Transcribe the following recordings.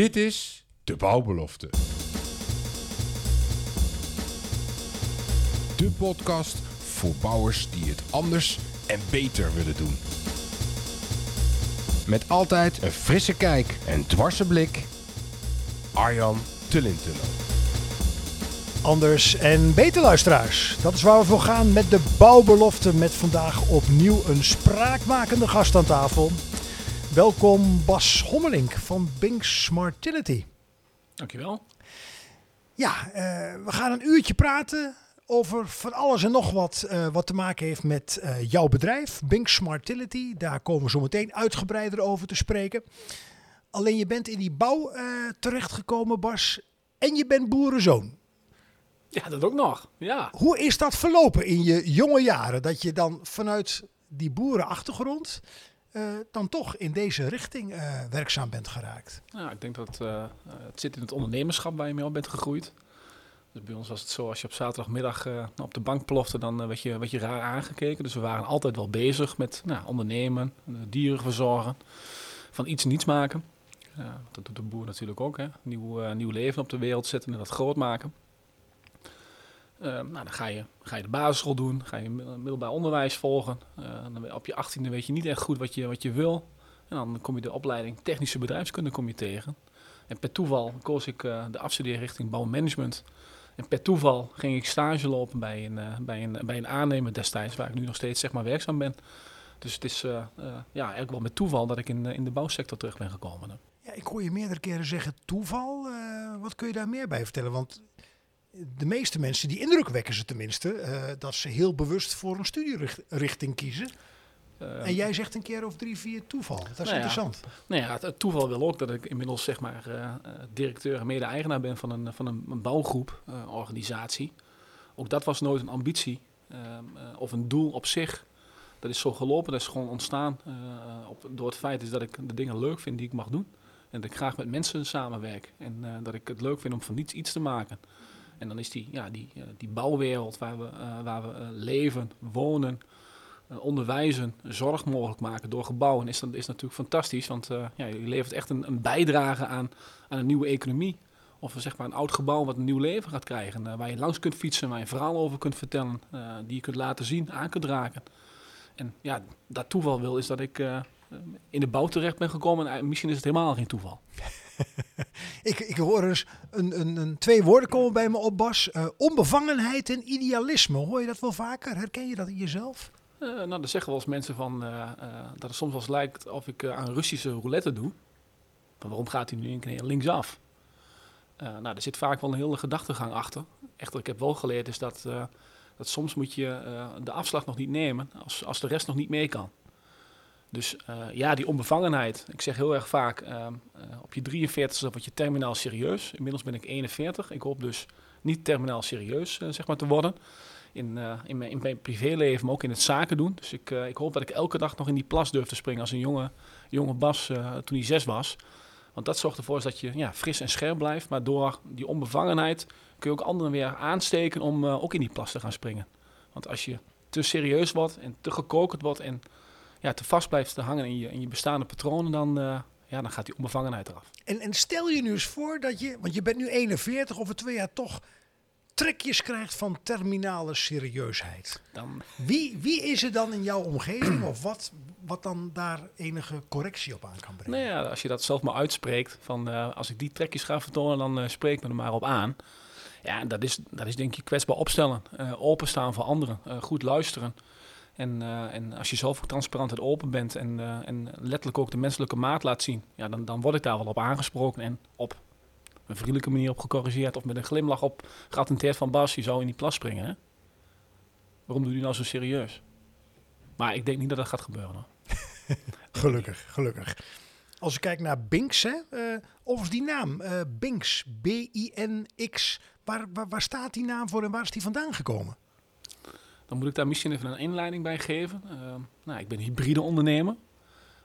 Dit is De Bouwbelofte. De podcast voor bouwers die het anders en beter willen doen. Met altijd een frisse kijk en dwarse blik. Arjan Tullintunnel. Anders en beter luisteraars. Dat is waar we voor gaan met de bouwbelofte. Met vandaag opnieuw een spraakmakende gast aan tafel. Welkom Bas Hommelink van Bink Smartility. Dankjewel. Ja, eh, we gaan een uurtje praten over van alles en nog wat eh, wat te maken heeft met eh, jouw bedrijf, Bink Smartility. Daar komen we zo meteen uitgebreider over te spreken. Alleen je bent in die bouw terechtgekomen, Bas, en je bent boerenzoon. Ja, dat ook nog. Ja. Hoe is dat verlopen in je jonge jaren? Dat je dan vanuit die boerenachtergrond eh, dan toch in deze richting eh, werkzaam bent geraakt. ja, ik denk dat eh, het zit in het ondernemerschap waar je mee op bent gegroeid. Dus bij ons was het zo, als je op zaterdagmiddag op de bank plofte, dan werd, je, je raar aangekeken. Dus we waren altijd wel bezig met nou, ondernemen, dieren verzorgen, van iets niets maken. Dat doet de boer natuurlijk ook, hè. Nieuw, nieuw leven op de wereld zetten en dat groot maken. Eh, nou, dan ga je, ga je de basisschool doen, ga je middel- middelbaar onderwijs volgen. Eh, dan op je achttiende weet je niet echt goed wat je, wat je wil. En dan kom je de opleiding technische bedrijfskunde kom je tegen. En per toeval koos ik eh, de afstudeerrichting bouwmanagement. En per toeval ging ik stage lopen bij een, eh, bij een, bij een aannemer destijds, waar ik nu nog steeds zeg maar, werkzaam ben. Dus het is ja, eigenlijk wel met toeval dat ik in, in de bouwsector terug ben gekomen. Ja, ik hoor je meerdere keren zeggen toeval. Wat kun je daar meer bij vertellen? Want de meeste mensen, die indruk wekken ze tenminste, eh, dat ze heel bewust voor een studierichting kiezen. Eh, En jij zegt een keer of drie, vier toeval. Dat is Nou ja. interessant. Nou ja, het, toeval wil ook dat ik inmiddels zeg maar eh, directeur en mede-eigenaar ben van een, van een, een bouwgroep, organisatie. Ook dat was nooit een ambitie ehm, eh, of een doel op zich. Dat is zo gelopen, dat is gewoon ontstaan op, door het feit is dat ik de dingen leuk vind die ik mag doen. En dat ik graag met mensen samenwerk. En dat ik het leuk vind om van niets iets te maken. En dan is die, ja, die, eh, die bouwwereld waar we, eh, waar we eh, leven, wonen, onderwijzen, zorg mogelijk maken door gebouwen is, dat, is natuurlijk fantastisch. Want ja, je levert echt een, een bijdrage aan, aan een nieuwe economie. Of zeg maar een oud gebouw wat een nieuw leven gaat krijgen. waar je langs kunt fietsen, waar je een verhaal over kunt vertellen. die je kunt laten zien, aan kunt raken. En ja, dat toeval wil is dat ik in de bouw terecht ben gekomen. En misschien is het helemaal geen toeval. Ik, ik hoor eens een, een, een, twee woorden komen bij me op, Bas. Eh, onbevangenheid en idealisme. Hoor je dat wel vaker? Herken je dat in jezelf? Eh, nou, dan zeggen wel eens mensen van, eh, dat het soms wel lijkt of ik aan Russische roulette doe. Maar waarom gaat hij nu een keer linksaf? Nou, er zit vaak wel een hele gedachtegang achter. Echter, ik heb wel geleerd is dat, dat soms moet je de afslag nog niet nemen als, als de rest nog niet mee kan. Dus eh, ja, die onbevangenheid. Ik zeg heel erg vaak, eh, eh, op je 43 word je terminaal serieus. Inmiddels ben ik 41. Ik hoop dus niet terminaal serieus eh, zeg maar, te worden in, in, mijn, in mijn privéleven, maar ook in het zaken doen. Dus ik, ik hoop dat ik elke dag nog in die plas durf te springen als een jonge, jonge Bas toen hij zes was. Want dat zorgt ervoor dat je ja, fris en scherp blijft. Maar door die onbevangenheid kun je ook anderen weer aansteken om ook in die plas te gaan springen. Want als je te serieus wordt en te gekokerd wordt en ja, te vast blijft te hangen in je, in je bestaande patronen, dan, eh, ja, dan gaat die onbevangenheid eraf. En, en stel je nu eens voor dat je, want je bent nu 41, over twee jaar toch trekjes krijgt van terminale serieusheid. Dan, Wie, wie is er dan in jouw omgeving of wat, wat dan daar enige correctie op aan kan brengen? Nou ja, als je dat zelf maar uitspreekt, van eh, als ik die trekjes ga vertonen, dan eh, spreek me er maar op aan. Ja, dat is, dat is denk ik kwetsbaar opstellen, openstaan voor anderen, goed luisteren. En, eh, en als je zelf transparant en open bent en, eh, en letterlijk ook de menselijke maat laat zien, ja, dan, dan word ik daar wel op aangesproken en op een vriendelijke manier op gecorrigeerd of met een glimlach op geattenteerd van Bas, je zou in die plas springen. Hè? Waarom doe je nou zo serieus? Maar ik denk niet dat dat gaat gebeuren. Hoor. Gelukkig, gelukkig. Als ik kijk naar Binks, hè, overigens die naam, eh Binks, B-I-N-X, waar, waar, waar staat die naam voor en waar is die vandaan gekomen? Dan moet ik daar misschien even een inleiding bij geven. Uh, nou, ik ben hybride ondernemer.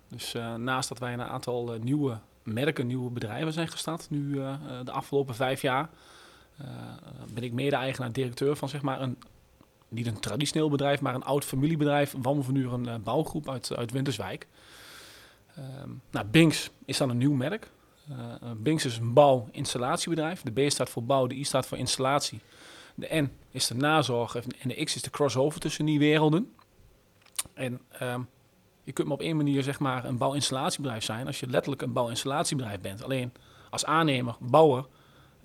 Dus uh, naast dat wij een aantal uh, nieuwe merken, nieuwe bedrijven zijn gestart, nu de afgelopen vijf jaar, ben ik mede-eigenaar directeur van zeg maar een, niet een traditioneel bedrijf, maar een oud familiebedrijf, een wandelvernuur, een bouwgroep uit, uit Winterswijk. Um, nou, Binks is dan een nieuw merk. Uh, Binks is een bouw-installatiebedrijf. De B staat voor bouw, de I staat voor installatie. De N is de nazorg en de X is de crossover tussen die werelden. En ehm, je kunt maar op één manier zeg maar een bouw-installatiebedrijf zijn als je letterlijk een bouw-installatiebedrijf bent. Alleen als aannemer, bouwer,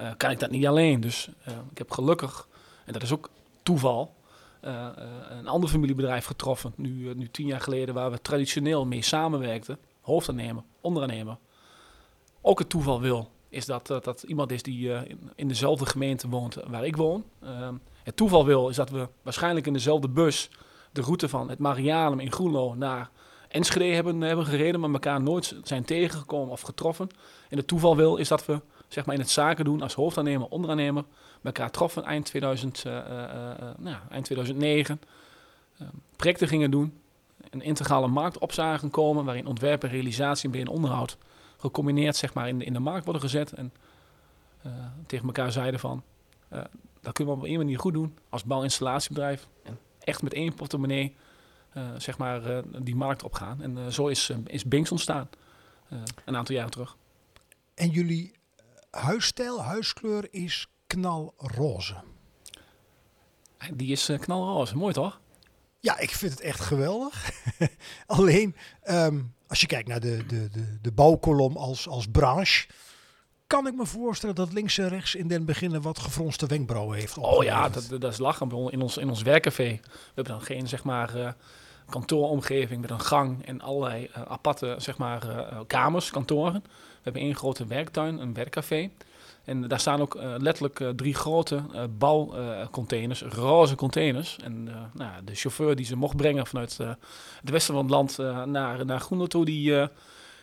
uh, kan ik dat niet alleen. Dus uh, ik heb gelukkig, en dat is ook toeval, uh, een ander familiebedrijf getroffen, nu, nu tien jaar geleden, waar we traditioneel mee samenwerkten. Hoofdaannemer, onderaannemer. Ook het toeval wil, is dat dat iemand is die in, in, dezelfde gemeente woont waar ik woon. Ehm, het toeval wil, is dat we waarschijnlijk in dezelfde bus de route van het Marianum in Groenlo naar Enschede hebben, hebben gereden, maar elkaar nooit zijn tegengekomen of getroffen. En het toeval wil, is dat we zeg maar, in het zaken doen als hoofdaannemer, onderaannemer, elkaar troffen eind, 2000, uh, uh, nou, eind 2009. projecten gingen doen, een integrale markt op zagen komen, waarin ontwerpen, realisatie en onderhoud gecombineerd zeg maar, in, de, in de markt worden gezet. En tegen elkaar zeiden van, dat kunnen we op een manier goed doen als bouwinstallatiebedrijf. En echt met één portemonnee zeg maar, die markt opgaan. En zo is, is Binks ontstaan, een aantal jaren terug. En jullie huisstijl, huiskleur is knalroze. Die is knalroze, mooi toch? Ja, ik vind het echt geweldig. Alleen, ehm, als je kijkt naar de, de, de, de bouwkolom als, als branche, kan ik me voorstellen dat links en rechts in den beginnen wat gefronste wenkbrauwen heeft. Oh ja, dat, dat is lachen in ons, in ons werkcafé. We hebben dan geen, zeg maar, uh, kantooromgeving met een gang en allerlei uh, aparte, zeg maar, kamers, kantoren. We hebben één grote werktuin, een werkcafé. En daar staan ook uh, letterlijk uh, drie grote uh, bouwcontainers, roze containers. En nou, de chauffeur die ze mocht brengen vanuit het westen van het land naar, naar Groenlo toe, die,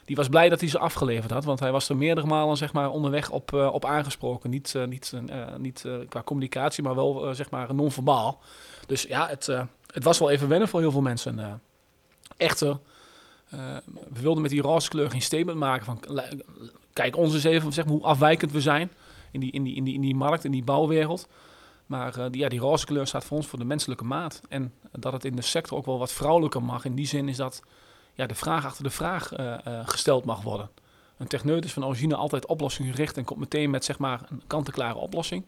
die was blij dat hij ze afgeleverd had. Want hij was er meerdere malen zeg maar, onderweg op, op aangesproken. Niet, niet, niet qua communicatie, maar wel zeg maar non-verbaal. Dus ja, het, het was wel even wennen voor heel veel mensen. echter we wilden met die roze kleur geen statement maken van kijk ons eens even zeg maar, hoe afwijkend we zijn in die, in, die, in, die, in die markt, in die bouwwereld. Maar uh, die, ja, die roze kleur staat voor ons voor de menselijke maat. En dat het in de sector ook wel wat vrouwelijker mag. In die zin is dat ja, de vraag achter de vraag uh, gesteld mag worden. Een techneut is van origine altijd oplossing en komt meteen met zeg maar, een kant-en-klare oplossing.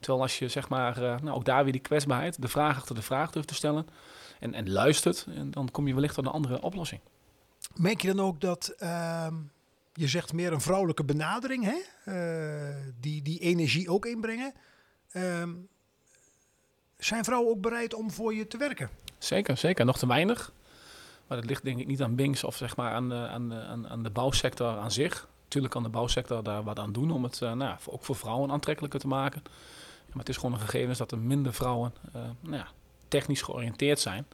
Terwijl als je zeg maar, nou, ook daar weer die kwetsbaarheid, de vraag achter de vraag durft te stellen en, en luistert, en dan kom je wellicht tot een andere oplossing. Merk je dan ook dat, uh, je zegt meer een vrouwelijke benadering, hè? Uh, die, die energie ook inbrengen. Uh, zijn vrouwen ook bereid om voor je te werken? Zeker, zeker. Nog te weinig. Maar dat ligt denk ik niet aan Bings of zeg maar aan de, aan de, aan, aan de bouwsector aan zich. Natuurlijk kan de bouwsector daar wat aan doen om het nou, ook voor vrouwen aantrekkelijker te maken. Maar het is gewoon een gegeven dat er minder vrouwen nou technisch georiënteerd zijn.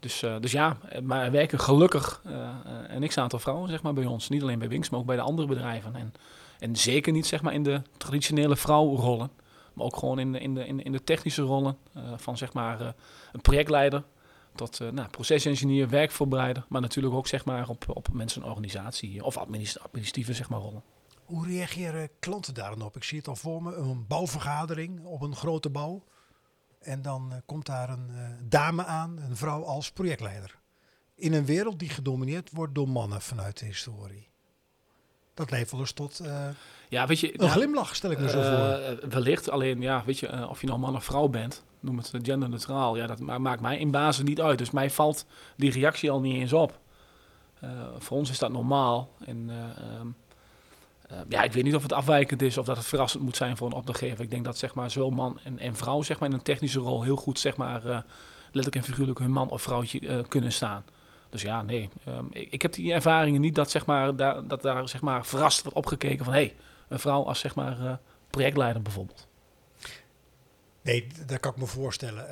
Dus, uh, dus ja, maar er werken gelukkig uh, een x-aantal vrouwen zeg maar, bij ons. Niet alleen bij Winks, maar ook bij de andere bedrijven. En, en zeker niet zeg maar, in de traditionele vrouwrollen. Maar ook gewoon in de, in de, in de, technische rollen. Van zeg maar, een projectleider tot nou, procesingenieur, werkvoorbereider. Maar natuurlijk ook zeg maar, op, op mensen en organisatie of administratieve zeg maar, rollen. Hoe reageren klanten daar dan op? Ik zie het al voor me, een bouwvergadering op een grote bouw. En dan uh, komt daar een uh, dame aan, een vrouw als projectleider. In een wereld die gedomineerd wordt door mannen vanuit de historie. Dat wel eens tot uh, ja, weet je, een nou, glimlach, stel ik me zo voor. Wellicht, alleen ja, weet je, of je nou man of vrouw bent, noem het genderneutraal, ja, dat maakt mij in basis niet uit. Dus mij valt die reactie al niet eens op. voor ons is dat normaal. En ehm, uh, ja, ik weet niet of het afwijkend is of dat het verrassend moet zijn voor een opdrachtgever. Ik denk dat zeg maar, zowel man en, en vrouw zeg maar, in een technische rol heel goed zeg maar, uh, letterlijk en figuurlijk hun man of vrouwtje uh, kunnen staan. Dus ja, nee. Um, ik, ik, heb die ervaringen niet dat, zeg maar, daar, dat daar zeg maar, verrast wordt opgekeken van hé, hey, een vrouw als zeg maar, projectleider bijvoorbeeld. Nee, dat kan ik me voorstellen.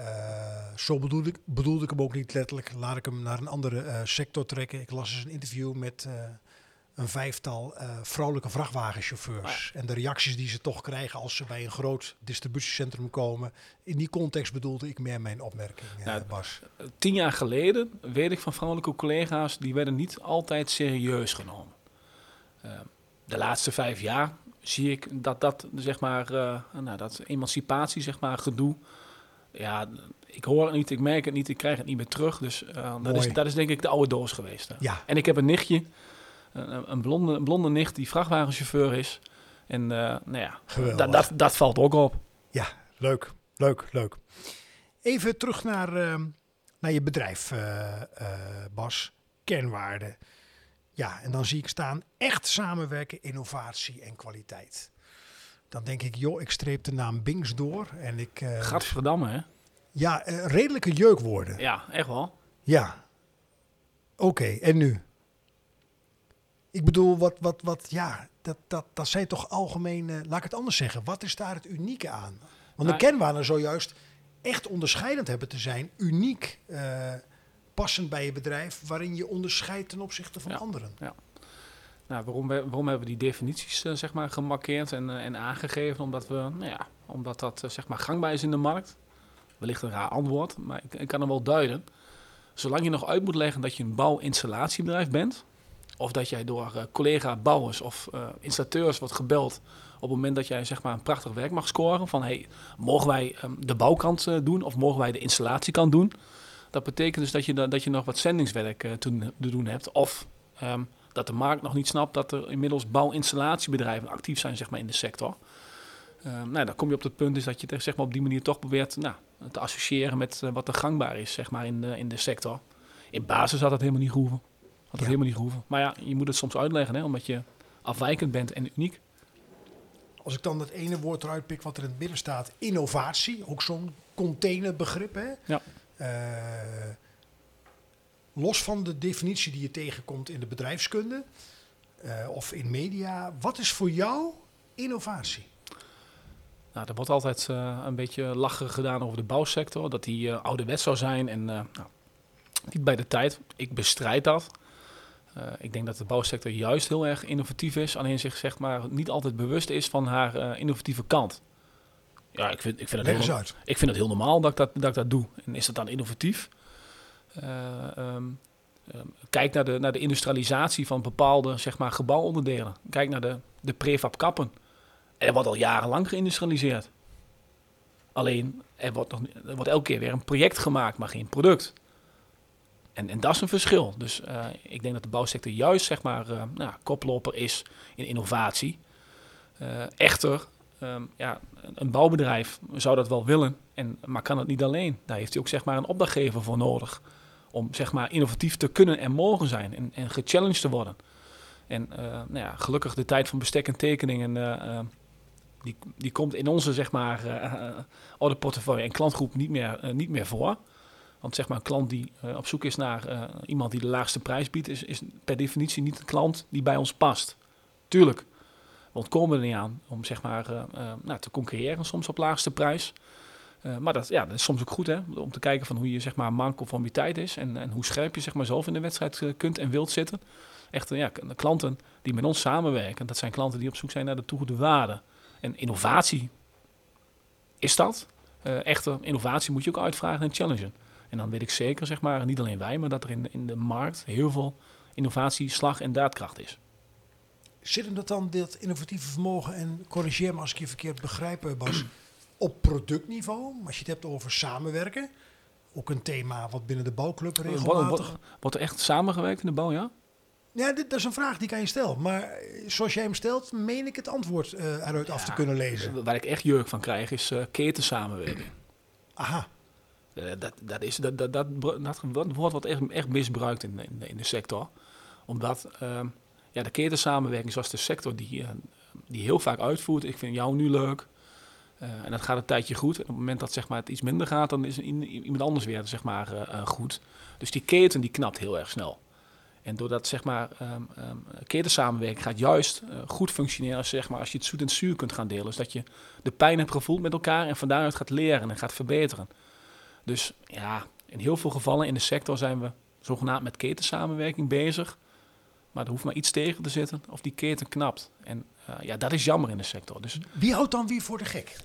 zo bedoelde ik, bedoelde ik hem ook niet letterlijk. Laat ik hem naar een andere sector trekken. Ik las eens een interview met een vijftal uh, vrouwelijke vrachtwagenchauffeurs. En de reacties die ze toch krijgen als ze bij een groot distributiecentrum komen. In die context bedoelde ik meer mijn opmerking, uh, nou, Bas. Tien jaar geleden weet ik van vrouwelijke collega's, die werden niet altijd serieus genomen. Uh, de laatste vijf jaar zie ik dat dat, zeg maar, nou, dat emancipatie, zeg maar, gedoe. Ja, ik hoor het niet, ik merk het niet, ik krijg het niet meer terug. Dus dat, is, dat is denk ik de oude doos geweest. Ja. En ik heb een nichtje een, een blonde, een blonde nicht die vrachtwagenchauffeur is. En eh, nou ja, dat, dat, dat valt ook op. Ja, leuk, leuk, leuk. Even terug naar, ehm, naar je bedrijf, eh, eh, Bas. Kernwaarden. Ja, en dan zie ik staan echt samenwerken, innovatie en kwaliteit. Dan denk ik, joh, ik streep de naam Bings door. En ik, Gadverdamme, hè? ja, redelijke jeukwoorden. Ja, echt wel. Ja. Oké, en nu? Ik bedoel, wat, wat, wat, ja, dat, dat, dat zijn toch algemeen, eh, laat ik het anders zeggen. Wat is daar het unieke aan? Want de kenwaarden zou juist echt onderscheidend hebben te zijn. Uniek, eh, passend bij je bedrijf, waarin je onderscheidt ten opzichte van Ja. anderen. Nou, waarom, waarom hebben we die definities eh, zeg maar, gemarkeerd en, en aangegeven? Omdat, we, nou ja, omdat dat zeg maar, gangbaar is in de markt. Wellicht een raar antwoord, maar ik, ik kan hem wel duiden. Zolang je nog uit moet leggen dat je een bouw-installatiebedrijf bent... of dat jij door eh, collega-bouwers of eh, installateurs wordt gebeld... op het moment dat jij zeg maar, een prachtig werk mag scoren... van hey, mogen wij ehm, de bouwkant eh, doen of mogen wij de installatiekant doen... Dat betekent dus dat je, da- dat je nog wat zendingswerk te, doen hebt. Of ehm, dat de markt nog niet snapt dat er inmiddels bouw-installatiebedrijven actief zijn zeg maar, in de sector. Ehm, nou, dan kom je op het punt is dat je zeg maar, op die manier toch probeert nou, te associëren met wat er gangbaar is zeg maar, in, de, in de sector. In basis had het helemaal niet gehoeven. Had het Ja. helemaal niet gehoeven. Maar ja, je moet het soms uitleggen, hè, omdat je afwijkend bent en uniek. Als ik dan dat ene woord eruit pik wat er in het midden staat, innovatie, ook zo'n containerbegrip. Hè? Ja. Eh, los van de definitie die je tegenkomt in de bedrijfskunde eh, of in media, wat is voor jou innovatie? Nou, er wordt altijd eh, een beetje lachen gedaan over de bouwsector. Dat die eh, ouderwets zou zijn en eh, nou, niet bij de tijd. Ik bestrijd dat. Eh, ik denk dat de bouwsector juist heel erg innovatief is. Alleen zich zeg maar, niet altijd bewust is van haar eh, innovatieve kant. Ja, ik vind, ik vind, eens heel, uit. ik vind het heel normaal dat ik dat, dat ik dat doe. En is dat dan innovatief? Eh, ehm, ehm, kijk naar de, naar de industrialisatie van bepaalde zeg maar, gebouwonderdelen. Kijk naar de, de prefab kappen. Er wordt al jarenlang geïndustrialiseerd. Alleen, er wordt, nog, er wordt elke keer weer een project gemaakt, maar geen product. En, en dat is een verschil. Dus eh, ik denk dat de bouwsector juist zeg maar, eh, nou, koploper is in innovatie. Eh, echter, ehm, ja, een- bouwbedrijf zou dat wel willen, en, maar kan het niet alleen. Daar heeft hij ook zeg maar, een opdrachtgever voor nodig. Om zeg maar, innovatief te kunnen en mogen zijn en, en gechallenged te worden. En nou ja, gelukkig de tijd van bestek en tekeningen, die, die komt in onze zeg maar, eh, orderportefeuille en klantgroep niet meer, niet meer voor. Want zeg maar, een klant die eh, op zoek is naar eh, iemand die de laagste prijs biedt, is, is per definitie niet een klant die bij ons past. Tuurlijk, we ontkomen er niet aan om zeg maar, eh, nou, te concurreren soms op laagste prijs. Maar dat, ja, dat is soms ook goed hè, om te kijken van hoe je zeg maar, is en, en hoe scherp je zeg maar, zelf in de wedstrijd kunt en wilt zitten. Echt, ja, klanten die met ons samenwerken, dat zijn klanten die op zoek zijn naar de toegevoegde waarde. En innovatie is dat. Echte innovatie moet je ook uitvragen en challengen. En dan weet ik zeker, zeg maar, niet alleen wij, maar dat er in, de- in de markt heel veel innovatie, slag en daadkracht is. Zit hem dat dan, dit innovatieve vermogen, en corrigeer me als ik je verkeerd begrijp, eh, Bas, op productniveau? Als je het hebt over samenwerken, ook een thema wat binnen de bouwclub regelmatig... wordt, wordt er echt samengewerkt in de bouw, ja? Ja, dit, dat is een vraag die ik aan je stel. Maar eh, zoals jij hem stelt, meen ik het antwoord eh, eruit af te kunnen lezen. Waar ik echt jeuk van krijg, is eh ketensamenwerking. Aha, dat, dat, is, dat, dat, wordt echt, echt misbruikt in, in, de, sector. Omdat ehm, ja, de ketensamenwerking, zoals de sector die, eh, die heel vaak uitvoert, ik vind jou nu leuk. eh, en dat gaat een tijdje goed. Op het moment dat zeg maar, het iets minder gaat, dan is iemand anders weer zeg maar, eh, eh, goed. Dus die keten die knapt heel erg snel. En doordat zeg maar, ehm ehm, ketensamenwerking gaat juist eh, goed functioneren zeg maar, als je het zoet en zuur kunt gaan delen. Dus dat je de pijn hebt gevoeld met elkaar en van daaruit gaat leren en gaat verbeteren. Dus ja, in heel veel gevallen in de sector zijn we zogenaamd met ketensamenwerking bezig. Maar er hoeft maar iets tegen te zitten of die keten knapt. En eh, ja, dat is jammer in de sector. Dus wie houdt dan wie voor de gek?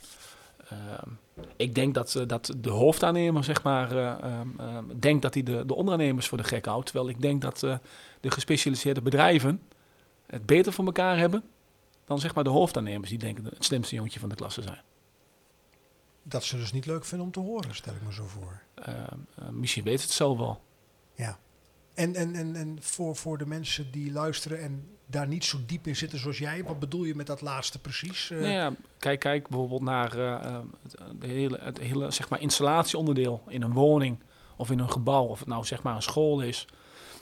Ehm, ik denk dat, eh, dat de hoofdaannemer zeg maar, eh, ehm, ehm, denkt dat hij de, de ondernemers voor de gek houdt. Terwijl ik denk dat de gespecialiseerde bedrijven het beter voor elkaar hebben dan zeg maar, de hoofdaannemers die denken het slimste jongetje van de klas te zijn. Dat ze dus niet leuk vinden om te horen, stel ik me zo voor. Ehm, eh, misschien weet het zelf wel. Ja. En, en, en, en voor, voor de mensen die luisteren en daar niet zo diep in zitten zoals jij, wat bedoel je met dat laatste precies? Eh, Nou ja, kijk, kijk bijvoorbeeld naar eh, eh, het, hele, het hele zeg maar, installatieonderdeel in een woning of in een gebouw. Of het nou zeg maar een school is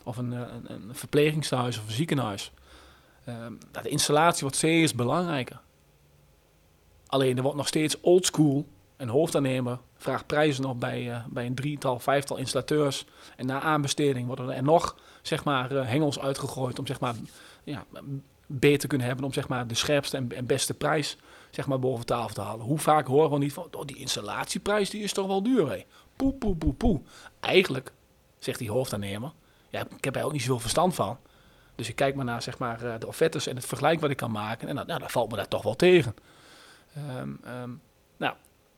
of een, eh, een, een verplegingshuis of een ziekenhuis. Ehm, de installatie wordt steeds belangrijker. Alleen er wordt nog steeds oldschool. Een hoofdaannemer vraagt prijzen op bij, eh, bij een drietal, vijftal installateurs. En na aanbesteding worden er nog zeg maar, eh, hengels uitgegooid om zeg maar, ja, beter te kunnen hebben. Om zeg maar, de scherpste en, beste prijs zeg maar, boven tafel te halen. Hoe vaak horen we niet van, oh, die installatieprijs die is toch wel duur, hé. Poe, poe, poe, poe. Eigenlijk, zegt die hoofdaannemer, ja, ik heb er ook niet zoveel verstand van. Dus ik kijk maar naar zeg maar, eh, de offertes en het vergelijk wat ik kan maken. En dan, nou, dan valt me dat toch wel tegen. Ehm, ehm,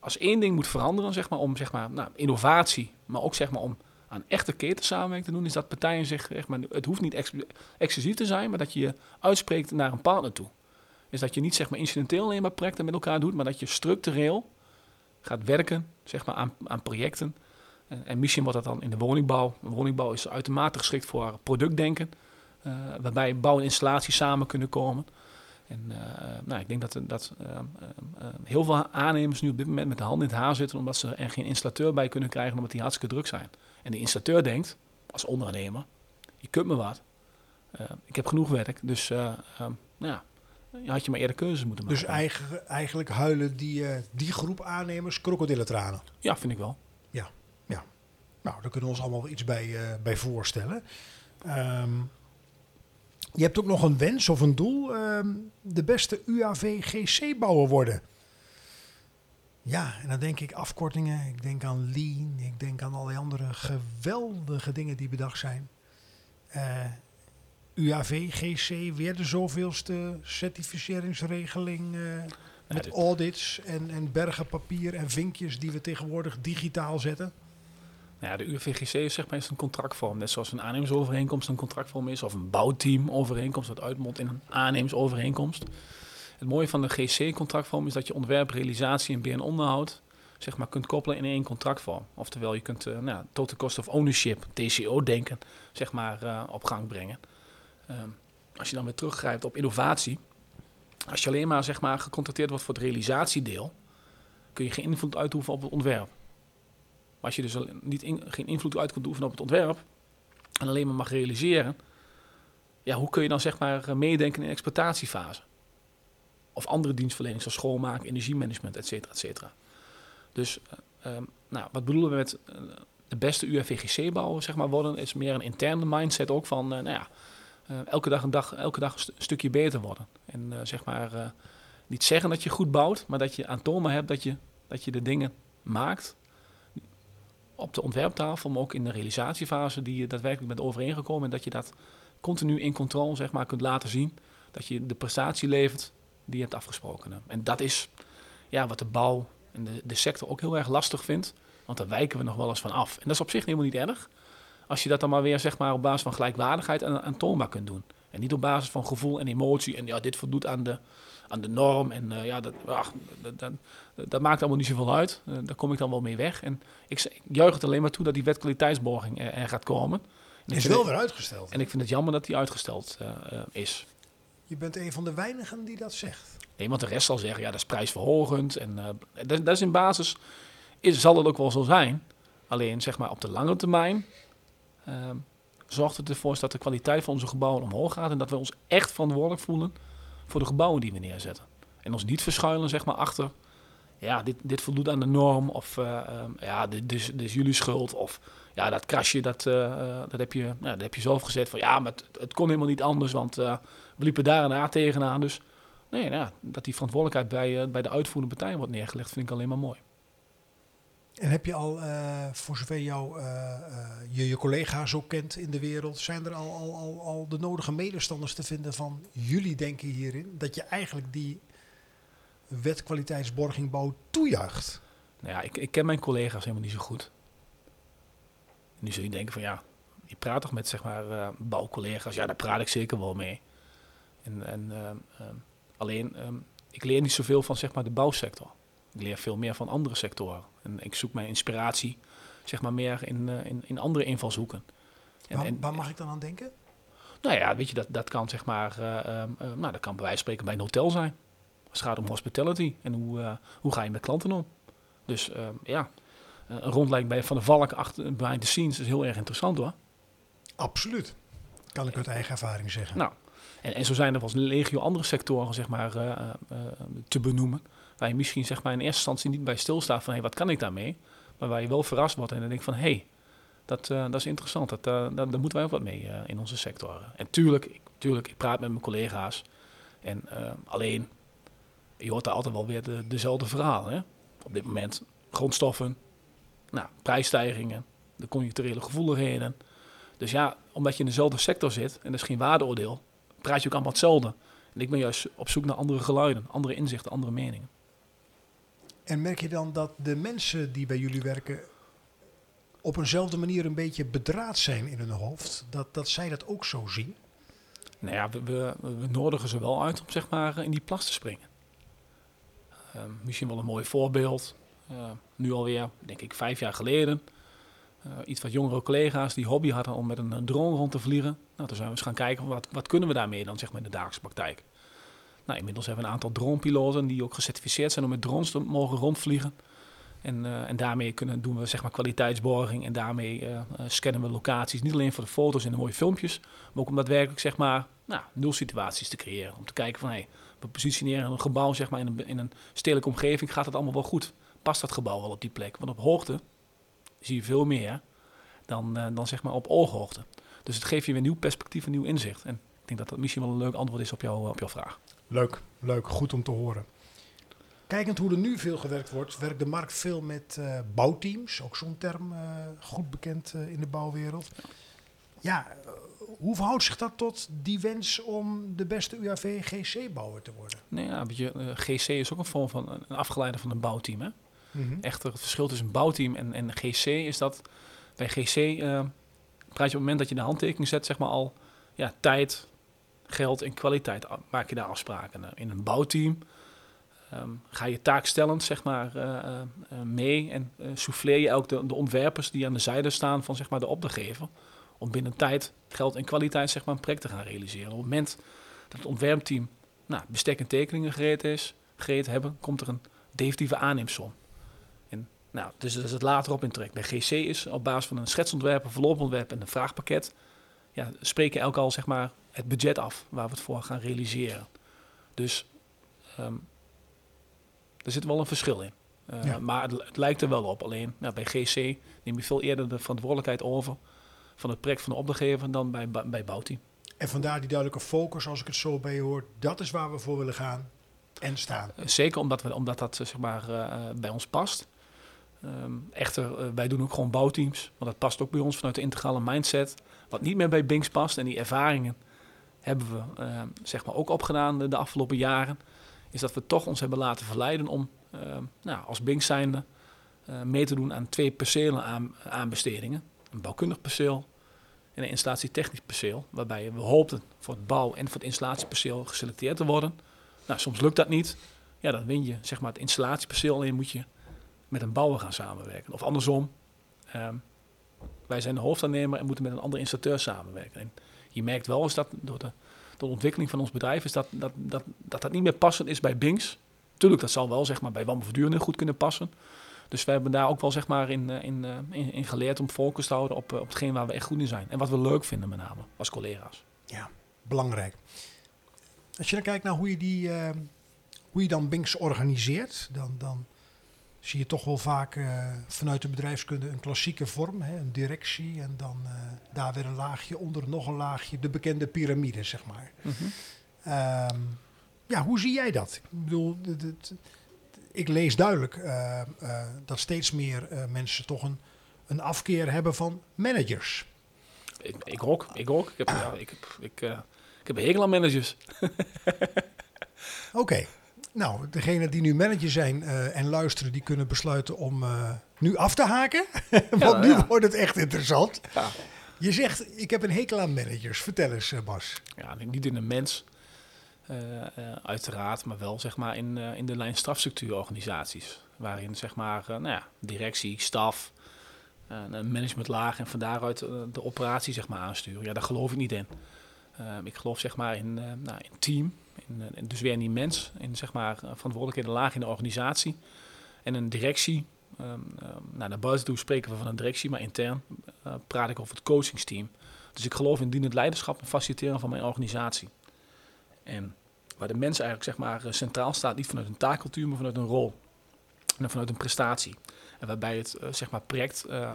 als één ding moet veranderen, zeg maar, om zeg maar, nou, innovatie, maar ook zeg maar, om aan echte ketensamenwerking te doen, is dat partijen zich, zeg maar, het hoeft niet ex exclusief te zijn, maar dat je je uitspreekt naar een partner toe. Is dat je niet zeg maar, incidenteel alleen maar projecten met elkaar doet, maar dat je structureel gaat werken zeg maar, aan, aan projecten. En, en misschien wordt dat dan in de woningbouw. De woningbouw is uitermate geschikt voor productdenken, eh, waarbij bouw en installatie samen kunnen komen. En uh, nou, ik denk dat, dat uh, uh, heel veel aannemers nu op dit moment met de handen in het haar zitten, omdat ze er geen installateur bij kunnen krijgen, omdat die hartstikke druk zijn. En de installateur denkt, als ondernemer, je kunt me wat. ik heb genoeg werk, dus nou ja, je had je maar eerder keuzes moeten maken. Dus eigenlijk, eigenlijk huilen die, die groep aannemers krokodillentranen? Ja, vind ik wel. Ja, ja. Nou, daar kunnen we ons allemaal iets bij, bij voorstellen. Um, je hebt ook nog een wens of een doel. Um, de beste UAV-GC-bouwer worden. Ja, en dan denk ik afkortingen. Ik denk aan Lean. Ik denk aan allerlei andere geweldige dingen die bedacht zijn. Uh, UAV-GC, weer de zoveelste certificeringsregeling. Uh, met audits en, en bergen papier en vinkjes die we tegenwoordig digitaal zetten. Nou ja, de UVGC is zeg maar een contractvorm. Net zoals een aannemersovereenkomst een contractvorm is. Of een bouwteamovereenkomst dat uitmondt in een aannemersovereenkomst. Het mooie van de GC-contractvorm is dat je ontwerp, realisatie en beheer en onderhoud zeg maar, kunt koppelen in één contractvorm. Oftewel, je kunt uh, nou, total cost of ownership, TCO-denken, zeg maar, uh, op gang brengen. Um, als je dan weer teruggrijpt op innovatie. Als je alleen maar, zeg maar gecontracteerd wordt voor het realisatiedeel, kun je geen invloed uitoefenen op het ontwerp. Als je dus niet geen invloed uit kunt oefenen op het ontwerp en alleen maar mag realiseren, ja, hoe kun je dan zeg maar meedenken in de exploitatiefase? Of andere dienstverlening zoals schoonmaken, energiemanagement, et cetera, et cetera. Dus uh, um, nou, wat bedoelen we met uh, de beste UFVGC bouwen, zeg maar, worden, is meer een interne mindset ook van, nou ja, elke dag een dag, elke dag een, st een stukje beter worden. En zeg maar, niet zeggen dat je goed bouwt, maar dat je aantoonbaar hebt dat je, dat je de dingen maakt op de ontwerptafel, maar ook in de realisatiefase die je daadwerkelijk bent overeengekomen. En dat je dat continu in controle zeg maar, kunt laten zien. Dat je de prestatie levert die je hebt afgesproken. En dat is ja, wat de bouw en de, de sector ook heel erg lastig vindt. Want daar wijken we nog wel eens van af. En dat is op zich helemaal niet erg. Als je dat dan maar weer zeg maar, op basis van gelijkwaardigheid aantoonbaar kunt doen. En niet op basis van gevoel en emotie. En ja, dit voldoet aan de, aan de norm. En uh, ja, dat, ach, dat, dat, dat, maakt allemaal niet zoveel uit. Uh, daar kom ik dan wel mee weg. En ik, ik juich het alleen maar toe dat die wetkwaliteitsborging er, er gaat komen. En is wel weer uitgesteld. En ik vind het jammer dat die uitgesteld uh, is. Je bent een van de weinigen die dat zegt. Nee, want de rest zal zeggen, ja, dat is prijsverhogend. En dat, dat, is in basis, is, zal het ook wel zo zijn. Alleen, zeg maar, op de lange termijn zorgt het ervoor dat de kwaliteit van onze gebouwen omhoog gaat. En dat we ons echt verantwoordelijk voelen voor de gebouwen die we neerzetten. En ons niet verschuilen zeg maar, achter, ja, dit, dit voldoet aan de norm. Of uh, um, ja, dit, is, dit, is jullie schuld. Of ja, dat krasje, dat, uh, dat, heb, je, dat heb je zelf gezet. Van ja, maar het, kon helemaal niet anders, want we liepen daar en daar tegenaan. Dus nee, nou, dat die verantwoordelijkheid bij, bij de uitvoerende partij wordt neergelegd, vind ik alleen maar mooi. En heb je al, uh, voor zover jou, uh, uh, je je collega's ook kent in de wereld, zijn er al, al, al, al de nodige medestanders te vinden van jullie denken hierin? Dat je eigenlijk die wetkwaliteitsborgingbouw toejuicht? Nou ja, ik, ik ken mijn collega's helemaal niet zo goed. Nu zul je denken van ja, je praat toch met zeg maar bouwcollega's? Ja, daar praat ik zeker wel mee. En, en alleen, um, ik leer niet zoveel van zeg maar de bouwsector. Ik leer veel meer van andere sectoren. En ik zoek mijn inspiratie zeg maar meer in, uh, in, in andere invalshoeken. En, waar, en- waar mag ik dan aan denken? nou ja, weet je, dat, dat kan zeg maar, eh, ehm, eh, nou, dat kan bij wijze van spreken bij een hotel zijn. Als het gaat om hospitality en hoe, eh, hoe ga je met klanten om. Dus ehm, ja, eh, een rondleiding bij Van de Valk achter behind the scenes is heel erg interessant hoor. Absoluut. Kan ik uit eigen ervaring zeggen. Nou, en, en zo zijn er wel legio andere sectoren zeg maar, eh, eh, eh, te benoemen. Waar je misschien zeg maar, in eerste instantie niet bij stilstaat van hey, wat kan ik daarmee? Maar waar je wel verrast wordt en dan denk van hé, hey, dat, eh, dat is interessant. Dat, eh, daar, daar moeten wij ook wat mee eh, in onze sector. En tuurlijk, ik, tuurlijk, ik praat met mijn collega's. En alleen, je hoort daar altijd wel weer de, dezelfde verhalen. Hè? Op dit moment grondstoffen, nou, prijsstijgingen, de conjuncturele gevoeligheden. Dus ja, omdat je in dezelfde sector zit en er is geen waardeoordeel, praat je ook allemaal hetzelfde. En ik ben juist op zoek naar andere geluiden, andere inzichten, andere meningen. En merk je dan dat de mensen die bij jullie werken op eenzelfde manier een beetje bedraad zijn in hun hoofd? Dat, dat zij dat ook zo zien? Nou ja, we, we, nodigen ze wel uit om zeg maar in die plas te springen. Ehm, misschien wel een mooi voorbeeld. Eh, nu alweer, denk ik, vijf jaar geleden. Eh, iets wat jongere collega's die hobby hadden om met een, een drone rond te vliegen. Nou, toen zijn we eens gaan kijken, wat, wat kunnen we daarmee dan zeg maar in de dagelijkse praktijk. Nou, inmiddels hebben we een aantal dronepiloten die ook gecertificeerd zijn om met drones te mogen rondvliegen. En, eh, en daarmee kunnen, doen we zeg maar kwaliteitsborging en daarmee eh, eh, scannen we locaties. Niet alleen voor de foto's en de mooie filmpjes, maar ook om daadwerkelijk zeg maar, nou, nul situaties te creëren. Om te kijken van hey, we positioneren een gebouw zeg maar, in, een, in een stedelijke omgeving, gaat het allemaal wel goed? Past dat gebouw wel op die plek? Want op hoogte zie je veel meer dan, dan zeg maar op ooghoogte. Dus het geeft je weer nieuw perspectief, een nieuw inzicht. En ik denk dat dat misschien wel een leuk antwoord is op, jou, op jouw vraag. Leuk, leuk, goed om te horen. Kijkend hoe er nu veel gewerkt wordt, werkt de markt veel met eh, bouwteams. Ook zo'n term eh, goed bekend eh, in de bouwwereld. Ja, hoe verhoudt zich dat tot die wens om de beste UAV-GC-bouwer te worden? Nou ja, weet je, eh, GC is ook een vorm van een afgeleide van een bouwteam. Hè? Mhm. Echter, het verschil tussen een bouwteam en, en GC is dat bij GC praat je op het moment dat je de handtekening zet, zeg maar al ja, tijd, geld en kwaliteit maak je daar afspraken. In een bouwteam ehm, ga je taakstellend zeg maar, eh, eh, eh, mee en souffleer je ook de, ontwerpers die aan de zijde staan van zeg maar, de opdrachtgever. Om binnen tijd, geld en kwaliteit zeg maar, een project te gaan realiseren. Op het moment dat het ontwerpteam nou, bestek en tekeningen gereed is, gereed hebben, komt er een definitieve aanneemsom. Nou, dus dat is het later op in trek. Bij GC is op basis van een schetsontwerp, een verloopontwerp en een vraagpakket, ja, spreken elk al zeg maar, het budget af waar we het voor gaan realiseren. Dus ehm, er zit wel een verschil in. Eh, Ja. Maar het, het lijkt er wel op. Alleen nou, bij GC neem je veel eerder de verantwoordelijkheid over van het project van de opdrachtgever dan bij, bij, bouwteam. En vandaar die duidelijke focus, als ik het zo bij je hoor. Dat is waar we voor willen gaan en staan. Eh, Zeker omdat, we, omdat dat eh, zeg maar, bij ons past. Ehm, echter, wij doen ook gewoon bouwteams. Want dat past ook bij ons vanuit de integrale mindset. Wat niet meer bij Binks past. En die ervaringen hebben we eh, zeg maar ook opgedaan de, de afgelopen jaren. Is dat we toch ons hebben laten verleiden om eh, nou, als Binks zijnde eh, mee te doen aan twee percelen aan, aanbestedingen. Een bouwkundig perceel en een installatietechnisch perceel. Waarbij we hoopten voor het bouw- en voor het installatieperceel geselecteerd te worden. Nou, soms lukt dat niet. Ja, dan win je zeg maar, het installatieperceel. Alleen moet je met een bouwer gaan samenwerken. Of andersom, ehm, wij zijn de hoofdaannemer en moeten met een andere installateur samenwerken. En je merkt wel eens dat door de, door ontwikkeling van ons bedrijf... is dat dat, dat, dat dat niet meer passend is bij Binks. Tuurlijk, dat zal wel zeg maar, bij Wammen Verduren goed kunnen passen. Dus we hebben daar ook wel zeg maar, in, eh, in, eh, in, in geleerd om focus te houden op, eh, op hetgeen waar we echt goed in zijn. En wat we leuk vinden met name, als collega's. Ja, belangrijk. Als je dan kijkt naar hoe je, die, hoe je dan Binks organiseert, dan, dan zie je toch wel vaak eh, vanuit de bedrijfskunde een klassieke vorm, hè, een directie en dan eh, daar weer een laagje onder, nog een laagje, de bekende piramide, zeg maar. Ehm, ja, hoe zie jij dat? Ik bedoel, ik lees duidelijk eh, dat steeds meer mensen toch een, een afkeer hebben van managers. Ik, ik ook, ik ook. Ik heb, ja, ik, heb, ik, ik heb een hekel aan managers. Oké. Nou, degenen die nu manager zijn eh, en luisteren, die kunnen besluiten om eh, nu af te haken. Want nu ja. wordt het echt interessant. Ja. Je zegt, ik heb een hekel aan managers. Vertel eens, eh, Bas. Ja, niet in een mens, eh, eh, uiteraard, maar wel zeg maar in, eh, in de lijn strafstructuurorganisaties. Waarin zeg maar, eh, nou ja, directie, staf, een managementlaag en van daaruit de operatie zeg maar, aansturen. Ja, daar geloof ik niet in. Ehm, ik geloof zeg maar in, uh, nou, in team, in, dus weer in die mens, in zeg maar verantwoordelijkheden laag in de organisatie en een directie. Um, nou, naar buiten toe spreken we van een directie, maar intern praat ik over het coachingsteam. Dus ik geloof in dienend leiderschap en faciliteren van mijn organisatie. En waar de mens eigenlijk zeg maar, centraal staat, niet vanuit een taakcultuur, maar vanuit een rol. En vanuit een prestatie. En waarbij het zeg maar project, uh,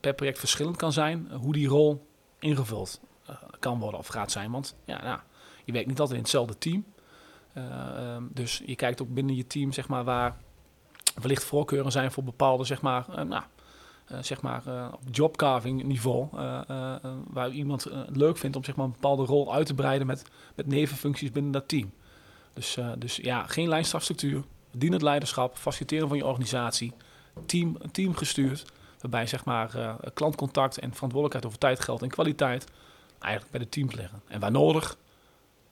per project verschillend kan zijn hoe die rol ingevuld kan worden of gaat zijn. Want ja, nou, je werkt niet altijd in hetzelfde team. Um, dus je kijkt ook binnen je team zeg maar, waar wellicht voorkeuren zijn voor bepaalde zeg maar, nou, zeg maar, op jobcarving niveau. waar iemand het leuk vindt om zeg maar, een bepaalde rol uit te breiden met, met nevenfuncties binnen dat team. Dus, dus ja, geen lijnstrafstructuur, dienend leiderschap, faciliteren van je organisatie, team, team gestuurd. Waarbij zeg maar, uh, klantcontact en verantwoordelijkheid over tijd, geld en kwaliteit eigenlijk bij de teams liggen. En waar nodig,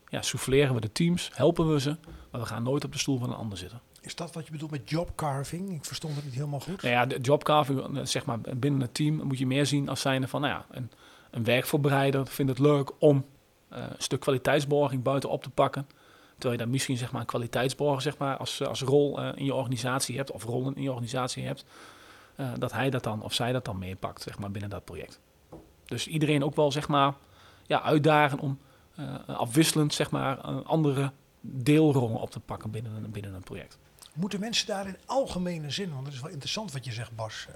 ja, souffleren we de teams, helpen we ze, maar we gaan nooit op de stoel van een ander zitten. Is dat wat je bedoelt met jobcarving? Ik verstond het niet helemaal goed. Nou ja, de jobcarving, eh, zeg maar, binnen het team moet je meer zien als zijnde van, nou ja, een, een werkvoorbereider vindt het leuk om uh, een stuk kwaliteitsborging buiten op te pakken. Terwijl je dan misschien zeg maar, een kwaliteitsborger zeg maar, als, als rol uh, in je organisatie hebt, of rollen in je organisatie hebt, uh, dat hij dat dan of zij dat dan meepakt zeg maar, binnen dat project. Dus iedereen ook wel zeg maar, ja, uitdagen om afwisselend zeg maar, andere deelrollen op te pakken binnen een, binnen een project. Moeten mensen daar in algemene zin, want dat is wel interessant wat je zegt Bas,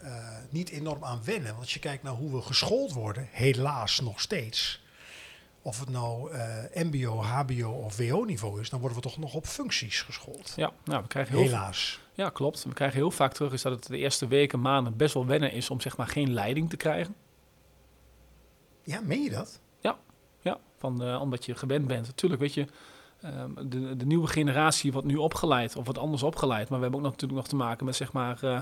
niet enorm aan wennen? Want als je kijkt naar hoe we geschoold worden, helaas nog steeds, of het nou uh, MBO, HBO of WO-niveau is, dan worden we toch nog op functies geschoold. Ja, nou, we krijgen heel helaas. Ja, klopt. We krijgen heel vaak terug is dat het de eerste weken, maanden best wel wennen is om zeg maar geen leiding te krijgen. Ja, meen je dat? Van, uh, omdat je gewend bent. Natuurlijk, weet je, um, de, de nieuwe generatie wordt nu opgeleid of wat anders opgeleid, maar we hebben ook natuurlijk nog te maken met zeg maar. Uh,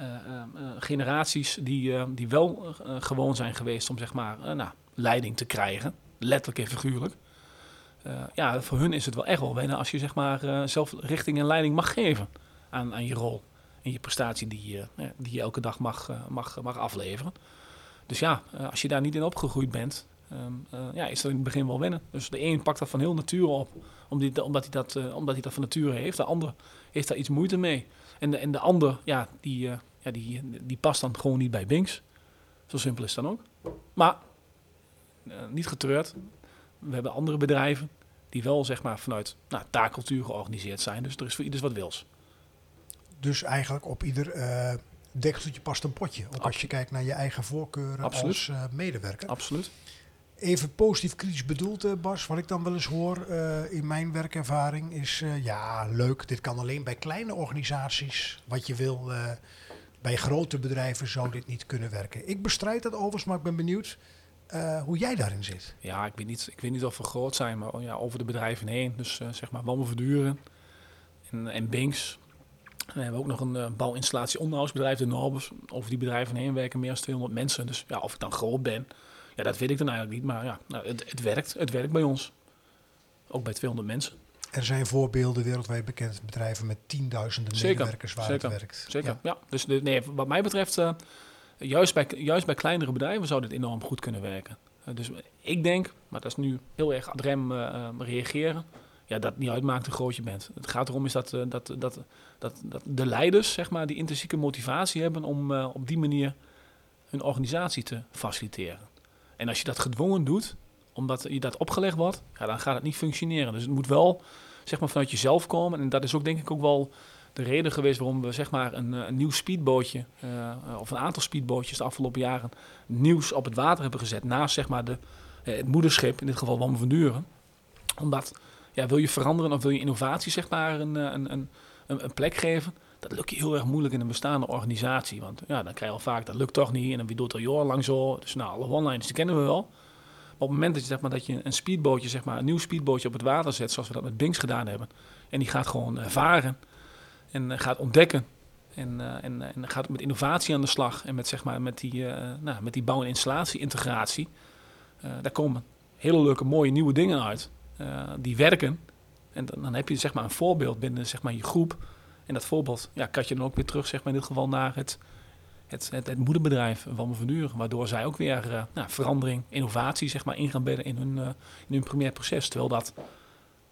uh, generaties die, die wel gewoon zijn geweest om zeg maar, nou, leiding te krijgen letterlijk en figuurlijk. Ja, voor hun is het wel echt wel wennen als je zeg maar zelf richting en leiding mag geven aan, aan je rol en je prestatie die, uh, die je elke dag mag, mag, mag afleveren. Dus ja, als je daar niet in opgegroeid bent, um, ja, is dat in het begin wel wennen. Dus de een pakt dat van heel nature op, omdat hij, dat, omdat hij dat van nature heeft. De ander heeft daar iets moeite mee. En de, en de ander, ja, die, ja, die, die past dan gewoon niet bij Binks. Zo simpel is het dan ook. Maar niet getreurd. We hebben andere bedrijven die wel zeg maar vanuit nou, taakcultuur georganiseerd zijn. Dus er is voor ieders wat wils. Dus eigenlijk op ieder uh, dekseltje past een potje. Ook Absoluut. als je kijkt naar je eigen voorkeuren Absoluut. als uh, medewerker. Absoluut. Even positief kritisch bedoeld, Bas. Wat ik dan wel eens hoor in mijn werkervaring is... ja, leuk, dit kan alleen bij kleine organisaties. Wat je wil, bij grote bedrijven zou dit niet kunnen werken. Ik bestrijd dat overigens, maar ik ben benieuwd... Hoe jij daarin zit. Ja, ik weet niet, ik weet niet of we groot zijn, maar ja, over de bedrijven heen. Dus zeg maar Wammen en, en Binks. we hebben ook nog een uh, bouwinstallatie onderhoudsbedrijf, de Norbus. Over die bedrijven heen werken meer dan 200 mensen. Dus ja, of ik dan groot ben, ja, dat weet ik dan eigenlijk niet. Maar ja, nou, het, het, werkt. Het werkt bij ons. Ook bij 200 mensen. Er zijn voorbeelden wereldwijd bekend bedrijven met tienduizenden medewerkers waar zeker, het werkt. Zeker, ja. ja. Dus nee, wat mij betreft juist bij, juist bij kleinere bedrijven zou dit enorm goed kunnen werken. Uh, dus ik denk, maar dat is nu heel erg ad rem uh, reageren, ja, dat niet uitmaakt hoe groot je bent. Het gaat erom is dat, dat, dat, dat, dat de leiders zeg maar, die intrinsieke motivatie hebben om op die manier hun organisatie te faciliteren. En als je dat gedwongen doet, omdat je dat opgelegd wordt, ja, dan gaat het niet functioneren. Dus het moet wel zeg maar, vanuit jezelf komen. En dat is ook denk ik ook wel de reden geweest waarom we zeg maar een, een nieuw speedbootje, uh, of een aantal speedbootjes de afgelopen jaren nieuws op het water hebben gezet. Naast zeg maar de, het moederschip, in dit geval Wam van Duren. Omdat, ja, wil je veranderen of wil je innovatie zeg maar een, een, een, een plek geven, dat lukt heel erg moeilijk in een bestaande organisatie. Want ja, dan krijg je al vaak, dat lukt toch niet. En dan wie doet er al lang zo. Dus nou, alle one-liners, die kennen we wel. Maar op het moment dat je, zeg maar, dat je een speedbootje, zeg maar, een nieuw speedbootje op het water zet, zoals we dat met Binks gedaan hebben. En die gaat gewoon uh, varen en uh, gaat ontdekken. En, uh, en, en gaat met innovatie aan de slag. En met, zeg maar, met, die, nou, met die bouw- en installatie-integratie. daar komen hele leuke, mooie nieuwe dingen uit. die werken. En dan, dan, heb je zeg maar, een voorbeeld binnen zeg maar, je groep. En dat voorbeeld ja, kan je dan ook weer terug zeg maar, in dit geval naar het, het, het, het moederbedrijf van Van Duren. Waardoor zij ook weer uh, nou, verandering, innovatie zeg maar, in gaan bedden in hun, uh, in hun primair proces. Terwijl dat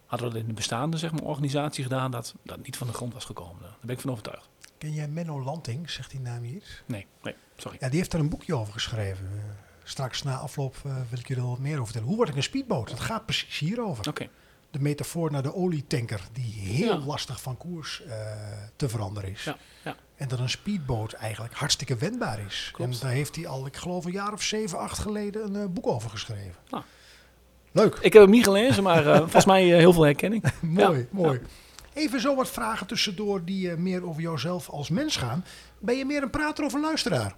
hadden we dat in de bestaande zeg maar, organisatie gedaan, dat dat niet van de grond was gekomen. Daar ben ik van overtuigd. Ken jij Menno Lanting, zegt die naam hier? Nee, nee, sorry. Ja, die heeft daar een boekje over geschreven. Uh, straks na afloop wil ik je er wat meer over vertellen. Hoe word ik een speedboot? Het gaat precies hierover. Oké. Okay de metafoor naar de olietanker, die heel ja. lastig van koers uh, te veranderen is. Ja, ja. En dat een speedboot eigenlijk hartstikke wendbaar is. Klopt. En daar heeft hij al, ik geloof een jaar of zeven, acht geleden een uh, boek over geschreven. Nou. Leuk. Ik heb hem niet gelezen, maar uh, volgens mij heel veel herkenning. mooi, mooi. Even zo wat vragen tussendoor die meer over jouzelf als mens gaan. Ben je meer een prater of een luisteraar?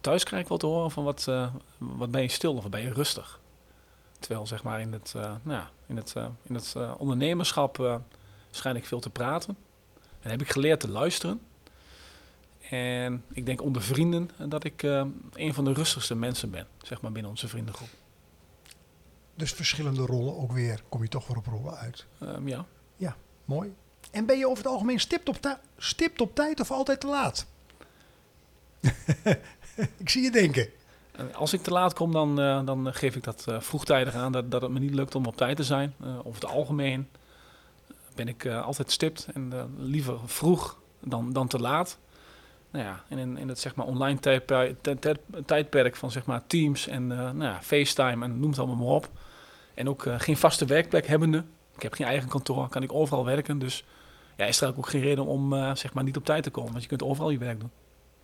Thuis krijg ik wel te horen van wat, wat ben je stil of ben je rustig? Terwijl zeg maar in het, uh, nou ja, in het, uh, in het uh, ondernemerschap schijn ik veel te praten. En heb ik geleerd te luisteren. En ik denk onder vrienden dat ik een van de rustigste mensen ben, zeg maar binnen onze vriendengroep. Dus verschillende rollen ook weer, kom je toch weer op rollen uit? Um, ja. Ja, mooi. En ben je over het algemeen stipt op, stipt op tijd of altijd te laat? ik zie je denken. Als ik te laat kom, dan, uh, dan geef ik dat uh, vroegtijdig aan dat, dat het me niet lukt om op tijd te zijn. Uh, over het algemeen ben ik altijd stipt en liever vroeg dan, dan te laat. Nou ja, en in, in het zeg maar, online tijdperk, tijdperk van zeg maar, Teams en nou ja, FaceTime en noem het allemaal maar op. En ook geen vaste werkplek hebbende. Ik heb geen eigen kantoor, kan ik overal werken. Dus ja, is er ook geen reden om zeg maar, niet op tijd te komen. Want je kunt overal je werk doen.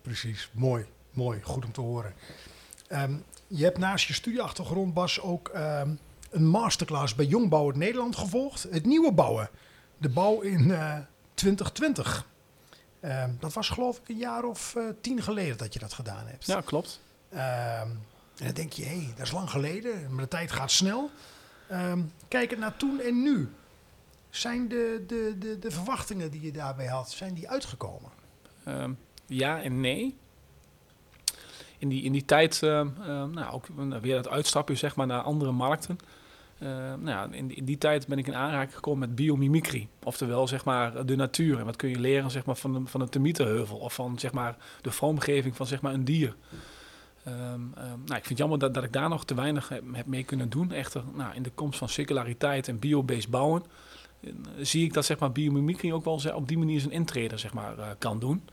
Precies, mooi. Mooi, goed om te horen. Um, je hebt naast je studieachtergrond, Bas, ook um, een masterclass bij Jongbouwer Nederland gevolgd. Het nieuwe bouwen. De bouw in uh, 2020. Um, dat was geloof ik een jaar of uh, tien geleden dat je dat gedaan hebt. Ja, klopt. en dan denk je, hé, hey, dat is lang geleden, maar de tijd gaat snel. kijkend naar toen en nu. Zijn de, de, de, de verwachtingen die je daarbij had, zijn die uitgekomen? ja en nee in die, in die tijd uh, uh, nou, ook weer het uitstapje zeg maar, naar andere markten. Uh, nou ja, in, die tijd ben ik in aanraking gekomen met biomimicry. Oftewel zeg maar, de natuur. En wat kun je leren zeg maar, van, de, van een termietenheuvel of van zeg maar, de vormgeving van zeg maar, een dier. Um, um, nou, ik vind het jammer dat, dat ik daar nog te weinig heb, heb mee kunnen doen. Echter, nou, in de komst van circulariteit en biobased bouwen... zie ik dat zeg maar, biomimicry ook wel op die manier zijn intrede zeg maar, kan doen.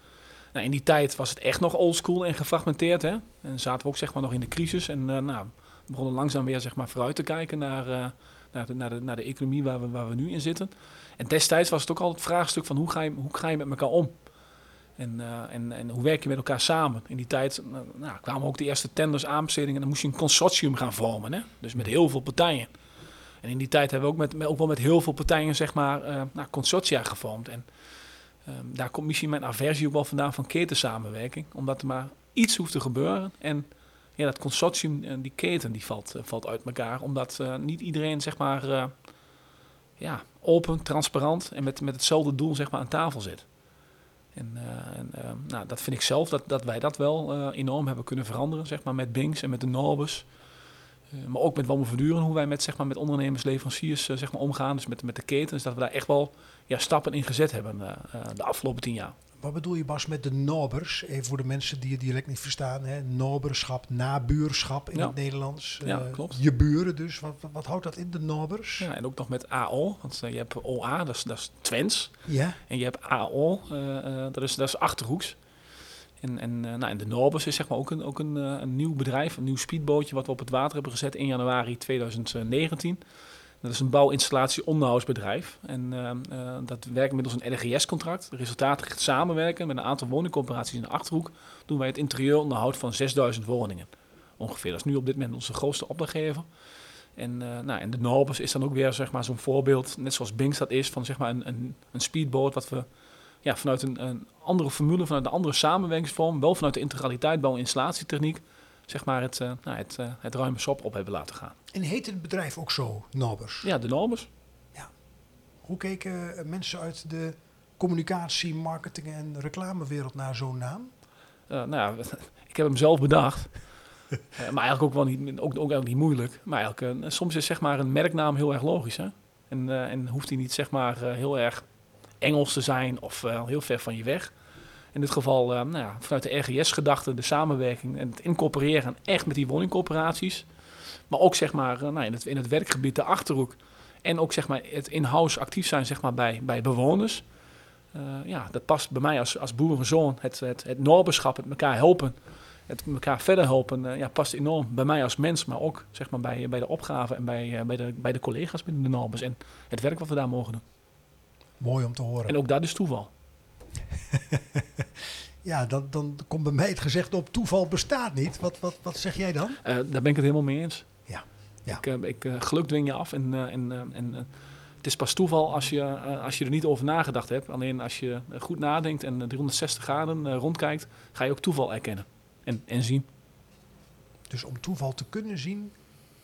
Nou, in die tijd was het echt nog oldschool en gefragmenteerd. Hè? En zaten we ook zeg maar, nog in de crisis. En uh, nou, we begonnen langzaam weer zeg maar, vooruit te kijken naar, uh, naar, de, naar, de, naar de economie waar we, waar we nu in zitten. En destijds was het ook al het vraagstuk van hoe ga je, hoe ga je met elkaar om? En, uh, en, en hoe werk je met elkaar samen? In die tijd nou, kwamen ook de eerste tenders, aanbestedingen. En dan moest je een consortium gaan vormen. Hè? Dus met heel veel partijen. En in die tijd hebben we ook, met, ook wel met heel veel partijen zeg maar, nou, consortia gevormd. En Um, daar komt misschien mijn aversie ook wel vandaan van ketensamenwerking. Omdat er maar iets hoeft te gebeuren. En ja, dat consortium, uh, die keten, die valt, uh, valt uit elkaar. Omdat uh, niet iedereen, zeg maar, ja, open, transparant en met, met hetzelfde doel, zeg maar, aan tafel zit. En, en ehm, nou, dat vind ik zelf, dat, dat wij dat wel enorm hebben kunnen veranderen, zeg maar, met Binks en met de Norbus. Maar ook met Walmer Verduren, hoe wij met, zeg maar, met ondernemers, leveranciers zeg maar, omgaan. Dus met, met de ketens, dat we daar echt wel ja, stappen in gezet hebben uh, de afgelopen tien jaar. Wat bedoel je Bas met de nobers? Even voor de mensen die het direct niet verstaan. Hè? Noberschap, nabuurschap in ja. het Nederlands. Ja, uh, klopt. Je buren dus. Wat, wat, houdt dat in, de nobers? Ja, en ook nog met AO. Want uh, je hebt OA, dat is, dat is Twents. Ja. En je hebt AO, dat, is, dat is Achterhoeks. En, en, nou, en de Norbers is zeg maar ook, een, ook een, een nieuw bedrijf, een nieuw speedbootje... wat we op het water hebben gezet in januari 2019... Dat is een bouwinstallatie onderhoudsbedrijf. En uh, dat werkt middels een RGS-contract. De resultaten samenwerken met een aantal woningcorporaties in de Achterhoek. Doen wij het interieuronderhoud van 6000 woningen. Ongeveer. Dat is nu op dit moment onze grootste opdrachtgever. En, nou, de Norbers is dan ook weer zeg maar, zo'n voorbeeld, net zoals Binks dat is, van zeg maar, een, een, een speedboot wat we ja, vanuit een, een andere formule, vanuit een andere samenwerkingsvorm, wel vanuit de integraliteit bouw- en installatietechniek, zeg maar het, uh, nou, het, uh, het ruime sop op hebben laten gaan. En heet het bedrijf ook zo, Norbers? Ja, de Norbers. Ja. Hoe keken mensen uit de communicatie, marketing en reclamewereld naar zo'n naam? Uh, nou ja, ik heb hem zelf bedacht. maar eigenlijk ook wel niet, ook, ook eigenlijk niet moeilijk. Maar eigenlijk, soms is zeg maar een merknaam heel erg logisch. Hè? En, en hoeft hij niet zeg maar heel erg Engels te zijn of heel ver van je weg. In dit geval uh, nou ja, vanuit de RGS-gedachte, de samenwerking en het incorporeren echt met die woningcorporaties. Maar ook zeg maar, uh, nou, in, het, in het werkgebied de Achterhoek. En ook zeg maar, het in-house actief zijn zeg maar, bij, bij bewoners. Ja, dat past bij mij als, als boerenzoon. Het, het, het noberschap, het elkaar helpen, het elkaar verder helpen, ja, past enorm bij mij als mens. Maar ook zeg maar, bij, bij de opgave en bij, bij, de, bij de collega's binnen de Norbers. En het werk wat we daar mogen doen. Mooi om te horen. En ook dat is toeval. ja, dan, dan komt bij mij het gezegd op toeval bestaat niet. Wat, wat, wat zeg jij dan? Uh, daar ben ik het helemaal mee eens. Ja. ja. Ik, uh, ik uh, geluk dwing je af en, en, en het is pas toeval als je, als je er niet over nagedacht hebt. Alleen als je goed nadenkt en 360 graden rondkijkt, ga je ook toeval erkennen en, en zien. Dus om toeval te kunnen zien,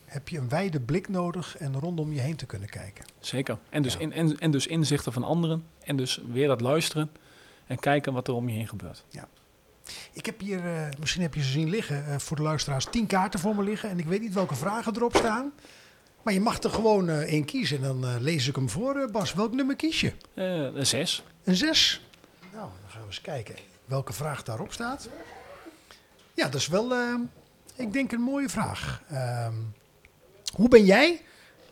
heb je een wijde blik nodig en rondom je heen te kunnen kijken. Zeker. En dus, ja. in, en, en dus inzichten van anderen. En dus weer dat luisteren en kijken wat er om je heen gebeurt. Ja. Ik heb hier, uh, misschien heb je ze zien liggen, uh, voor de luisteraars, tien kaarten voor me liggen. En ik weet niet welke vragen erop staan. Maar je mag er gewoon uh, één kiezen en dan lees ik hem voor. Bas, welk nummer kies je? een zes. Een zes? Nou, dan gaan we eens kijken welke vraag daarop staat. Ja, dat is wel, ik denk, een mooie vraag. Ehm, hoe ben jij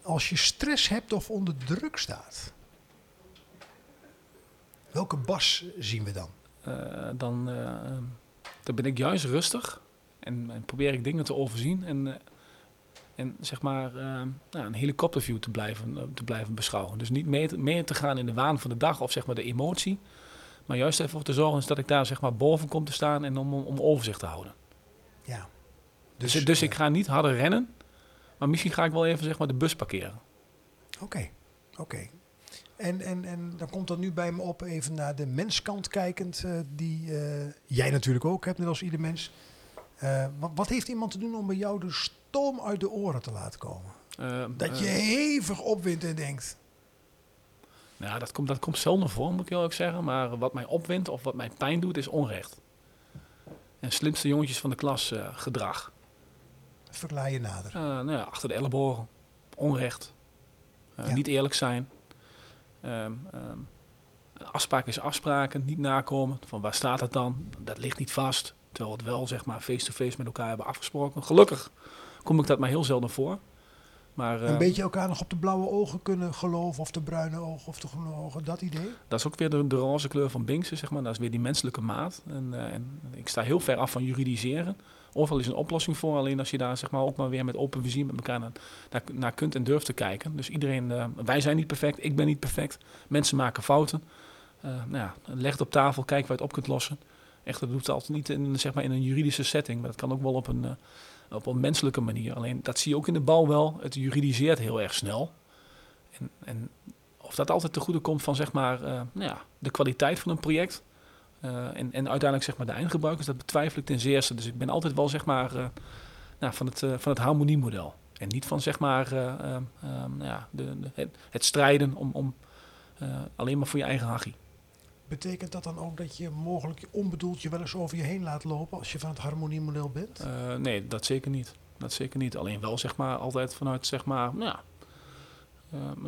als je stress hebt of onder druk staat? Welke bas zien we dan? Uh, dan, uh, dan ben ik juist rustig en, en, probeer ik dingen te overzien en, uh, en zeg maar nou, een helikopterview te blijven, te blijven beschouwen. Dus niet meer te, meer te gaan in de waan van de dag of zeg maar de emotie, maar juist even voor te zorgen dat ik daar zeg maar boven kom te staan en om, om overzicht te houden. Ja. Dus, dus, dus ik ga niet harder rennen, maar misschien ga ik wel even zeg maar de bus parkeren. Oké, okay. oké. Okay. En, en, en dan komt er nu bij me op, even naar de menskant kijkend, uh, die uh, jij natuurlijk ook hebt, net als ieder mens. Uh, wat, wat, heeft iemand te doen om bij jou de stoom uit de oren te laten komen? dat je hevig opwindt en denkt. Nou, dat komt, dat komt zelden voor, moet ik heel erg zeggen. Maar wat mij opwindt of wat mij pijn doet, is onrecht. En slimste jongetjes van de klas gedrag. Verklaar je nader. nou ja, achter de ellebogen. Onrecht. Ja. Niet eerlijk zijn. Um, um, afspraak is afspraken, niet nakomen. Van waar staat het dan? Dat ligt niet vast. Terwijl we het wel zeg maar face-to-face met elkaar hebben afgesproken. Gelukkig kom ik dat maar heel zelden voor. Maar, een uh, beetje elkaar nog op de blauwe ogen kunnen geloven, of de bruine ogen, of de groene ogen, dat idee? Dat is ook weer de, de roze kleur van Binksen, zeg maar. Dat is weer die menselijke maat. En, uh, en ik sta heel ver af van juridiseren. Overal is een oplossing voor, alleen als je daar zeg maar, ook maar weer met open vizier met elkaar naar, naar, kunt en durft te kijken. Dus iedereen, uh, wij zijn niet perfect, ik ben niet perfect. Mensen maken fouten. Uh, nou ja, leg het op tafel, kijk waar je het op kunt lossen. Echt, dat doet het altijd niet in, zeg maar, in een juridische setting, maar dat kan ook wel op een, uh, op een menselijke manier. Alleen dat zie je ook in de bouw wel. Het juridiseert heel erg snel. En, en of dat altijd te goede komt van zeg maar, nou ja, de kwaliteit van een project. Uh, en, en uiteindelijk zeg maar de eindgebruikers, dat betwijfel ik ten zeerste. Dus ik ben altijd wel zeg maar uh, nou, van, het, uh, van het harmoniemodel. En niet van zeg maar nou ja, de, de, het, strijden om, om alleen maar voor je eigen hachie. Betekent dat dan ook dat je mogelijk onbedoeld je wel eens over je heen laat lopen als je van het harmoniemodel bent? nee, dat zeker niet. Dat zeker niet. Alleen wel zeg maar altijd vanuit zeg maar, nou ja,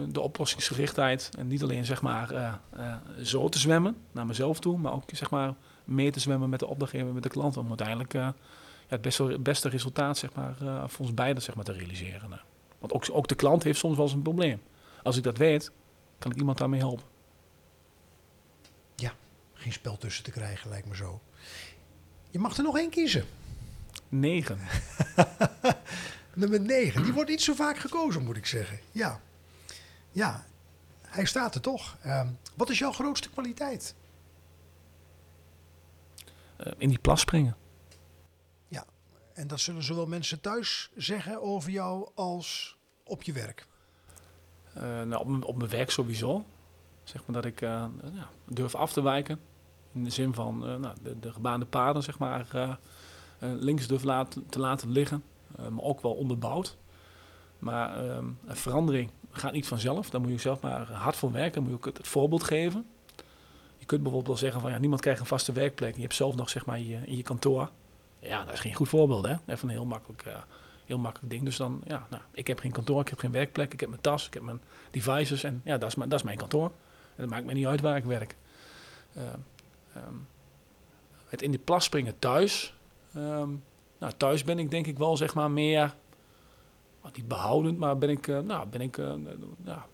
de oplossingsgerichtheid. En niet alleen zeg maar uh, uh, zo te zwemmen naar mezelf toe, maar ook zeg maar mee te zwemmen met de opdrachtgever, met de klant. Om uiteindelijk ja, het beste, beste resultaat zeg maar, voor ons beiden zeg maar, te realiseren. Want ook, ook de klant heeft soms wel eens een probleem. Als ik dat weet, kan ik iemand daarmee helpen. Ja, geen spel tussen te krijgen lijkt me zo. Je mag er nog één kiezen. Negen. Nummer negen. Die wordt niet zo vaak gekozen, moet ik zeggen. Ja ja, hij staat er toch. Uh, wat is jouw grootste kwaliteit? Uh, in die plas springen. Ja, en dat zullen zowel mensen thuis zeggen over jou als op je werk. Uh, nou, op, op, mijn werk sowieso. Zeg maar dat ik ja, durf af te wijken. In de zin van nou, de, de, gebaande paden, zeg maar, links durf laten, te laten liggen. maar ook wel onderbouwd. Maar ehm, een verandering gaat niet vanzelf. Daar moet je zelf maar hard voor werken. Dan moet je ook het, voorbeeld geven. Je kunt bijvoorbeeld wel zeggen van ja, niemand krijgt een vaste werkplek. Je hebt zelf nog zeg maar in je kantoor. Ja, dat is geen goed voorbeeld hè. Even een heel makkelijk, uh, heel makkelijk ding. Dus dan, ja, nou, ik heb geen kantoor, ik heb geen werkplek. Ik heb mijn tas, ik heb mijn devices. En ja, dat is, mijn, dat is mijn kantoor. En dat maakt me niet uit waar ik werk. Uh, um, het in die plas springen thuis. Ehm, nou, thuis ben ik denk ik wel zeg maar meer, niet behoudend, maar ben ik, eh, nou, ben ik, eh, ja,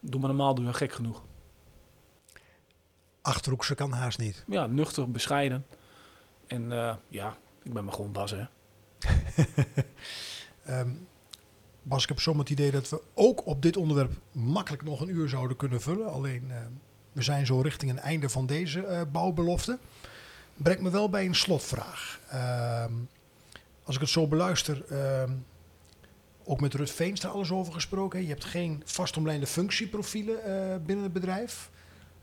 doe maar normaal, doe je gek genoeg. Achterhoekse kan haast niet. Ja, nuchter, bescheiden. En eh, ja, ik ben maar gewoon Bas, hè. Ehm, Bas, ik heb zomaar het idee dat we ook op dit onderwerp makkelijk nog een uur zouden kunnen vullen. Alleen, we zijn zo richting een einde van deze bouwbelofte. Brengt me wel bij een slotvraag. Ehm, als ik het zo beluister, ehm, ook met Rut Veenstra alles over gesproken. Je hebt geen vastomlijnde functieprofielen eh, binnen het bedrijf.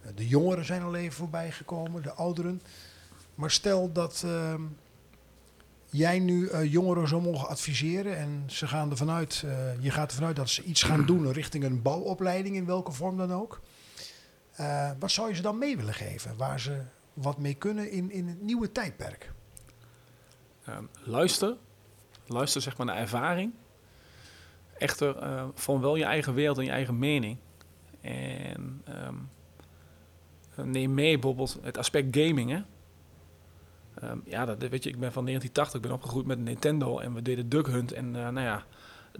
Eh, de jongeren zijn al even voorbij gekomen, de ouderen. Maar stel dat ehm, jij nu eh, jongeren zou mogen adviseren en ze gaan ervan uit, je gaat ervan uit dat ze iets gaan doen richting een bouwopleiding, in welke vorm dan ook. Wat zou je ze dan mee willen geven waar ze wat mee kunnen in, in het nieuwe tijdperk? Ehm, luister. Luister zeg maar naar ervaring. Echter, eh vorm wel je eigen wereld en je eigen mening. En ehm, neem mee bijvoorbeeld het aspect gaming. Hè? Ehm, ja, dat, weet je, ik ben van 1980, ik ben opgegroeid met Nintendo en we deden Duck Hunt. En eh, nou ja,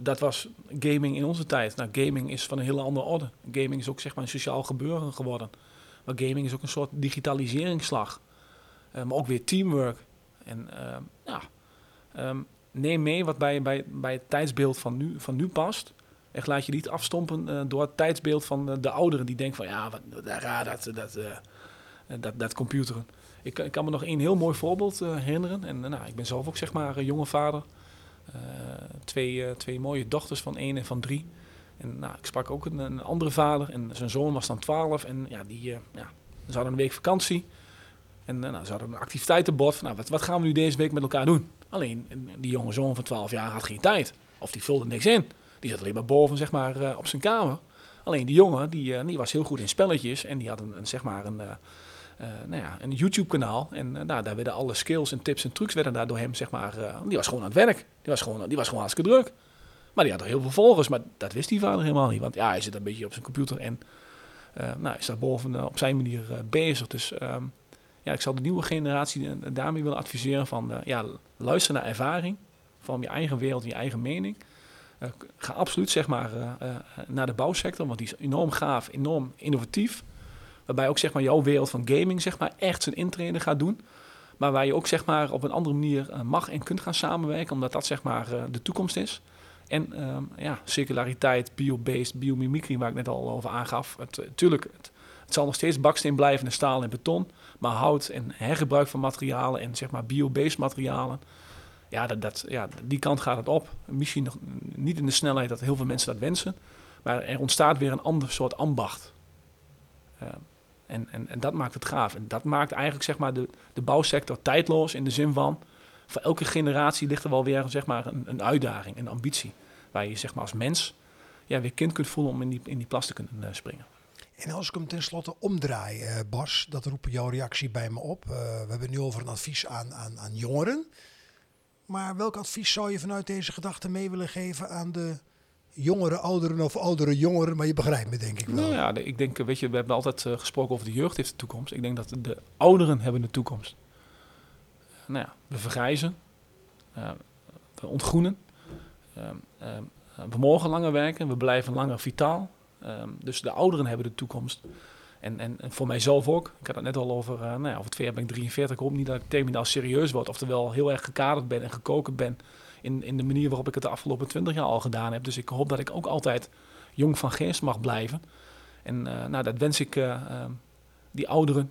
dat was gaming in onze tijd. Nou, gaming is van een hele andere orde. Gaming is ook zeg maar een sociaal gebeuren geworden. Maar gaming is ook een soort digitaliseringsslag. Eh, maar ook weer teamwork. En ehm, ja, neem mee wat bij, bij, bij het tijdsbeeld van nu, van nu past. Echt laat je niet afstompen eh, door het tijdsbeeld van eh, de ouderen die denken van ja, wat, raar dat, dat, eh, dat, dat computeren. Ik, ik kan me nog één heel mooi voorbeeld herinneren. En nou, ik ben zelf ook zeg maar een jonge vader. Twee, twee mooie dochters van één en van drie. En nou, ik sprak ook een, andere vader en zijn zoon was dan 12. En ja, die, ja, ze hadden een week vakantie. En nou, ze hadden een activiteitenbord. Van, nou, wat, wat gaan we nu deze week met elkaar doen? Alleen, die jonge zoon van 12 jaar had geen tijd. Of die vulde niks in. Die zat alleen maar boven zeg maar, eh, op zijn kamer. Alleen die jongen, die, eh, die was heel goed in spelletjes. En die had een, zeg maar een, eh, nou ja, een YouTube-kanaal. En nou, daar werden alle skills en tips en trucs werden daar door hem, zeg maar... die was gewoon aan het werk. Die was gewoon, die was gewoon hartstikke druk. Maar die had er heel veel volgers. Maar dat wist die vader helemaal niet. Want ja, hij zit een beetje op zijn computer en... nou, is daar boven op zijn manier bezig. Dus ehm, ja, ik zal de nieuwe generatie daarmee willen adviseren van... eh, ja, luister naar ervaring. Vorm je eigen wereld, je eigen mening. Eh, ga absoluut zeg maar, eh, naar de bouwsector, want die is enorm gaaf, enorm innovatief. Waarbij ook zeg maar, jouw wereld van gaming zeg maar, echt zijn intrede gaat doen. Maar waar je ook zeg maar, op een andere manier mag en kunt gaan samenwerken, omdat dat zeg maar, de toekomst is. En ehm, ja, circulariteit, bio-based, biomimicry, waar ik net al over aangaf. Het, tuurlijk, het, het zal nog steeds baksteen blijven en staal en beton. Maar hout en hergebruik van materialen en zeg maar bio-based materialen. Ja, dat, dat, ja, die kant gaat het op. Misschien nog niet in de snelheid dat heel veel mensen dat wensen. Maar er ontstaat weer een ander soort ambacht. Eh, en, en, en dat maakt het gaaf. En dat maakt eigenlijk zeg maar, de, de bouwsector tijdloos in de zin van... voor elke generatie ligt er wel weer zeg maar, een, uitdaging, een ambitie. Waar je zeg maar, als mens ja, weer kind kunt voelen om in die, in die plas te kunnen eh, springen. En als ik hem tenslotte omdraai, eh, Bas, dat roept jouw reactie bij me op. Eh, we hebben nu over een advies aan, aan, aan jongeren. Maar welk advies zou je vanuit deze gedachte mee willen geven aan de jongere ouderen of oudere jongeren? Maar je begrijpt me denk ik wel. Nou ja, ik denk, weet je, we hebben altijd eh, gesproken over de jeugd heeft de toekomst. Ik denk dat de ouderen hebben de toekomst. nou ja, we vergrijzen, eh, we ontgroenen, ehm, ehm, we mogen langer werken, we blijven langer vitaal. Ehm, dus de ouderen hebben de toekomst. En, en, en voor mijzelf ook. Ik had het net al over, eh, nou ja, over twee jaar ben ik 43. Ik hoop niet dat ik terminaal serieus word. Oftewel heel erg gekaderd ben en gekokerd ben in, in de manier waarop ik het de afgelopen 20 jaar al gedaan heb. Dus ik hoop dat ik ook altijd jong van geest mag blijven. En eh, nou, dat wens ik eh, ehm, die ouderen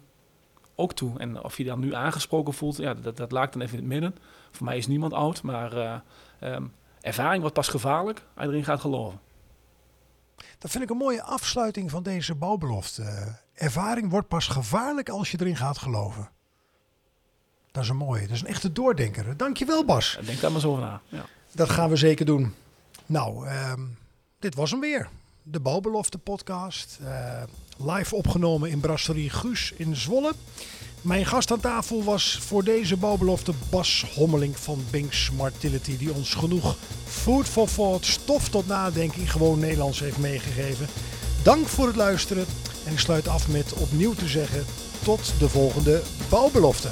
ook toe. En of je dan nu aangesproken voelt, ja, dat, dat laat dan even in het midden. Voor mij is niemand oud, maar eh, ehm, ervaring wordt pas gevaarlijk als erin gaat geloven. Dat vind ik een mooie afsluiting van deze bouwbelofte. Eh, ervaring wordt pas gevaarlijk als je erin gaat geloven. Dat is een mooie. Dat is een echte doordenker. Dankjewel Bas. Denk daar maar zo over na. Ja. Dat gaan we zeker doen. Nou, ehm, dit was hem weer. De Bouwbelofte podcast. Eh, live opgenomen in Brasserie Guus in Zwolle. Mijn gast aan tafel was voor deze bouwbelofte Bas Hommeling van Bink Smartility. Die ons genoeg food for thought, stof tot nadenken in gewoon Nederlands heeft meegegeven. Dank voor het luisteren. En ik sluit af met opnieuw te zeggen tot de volgende bouwbelofte.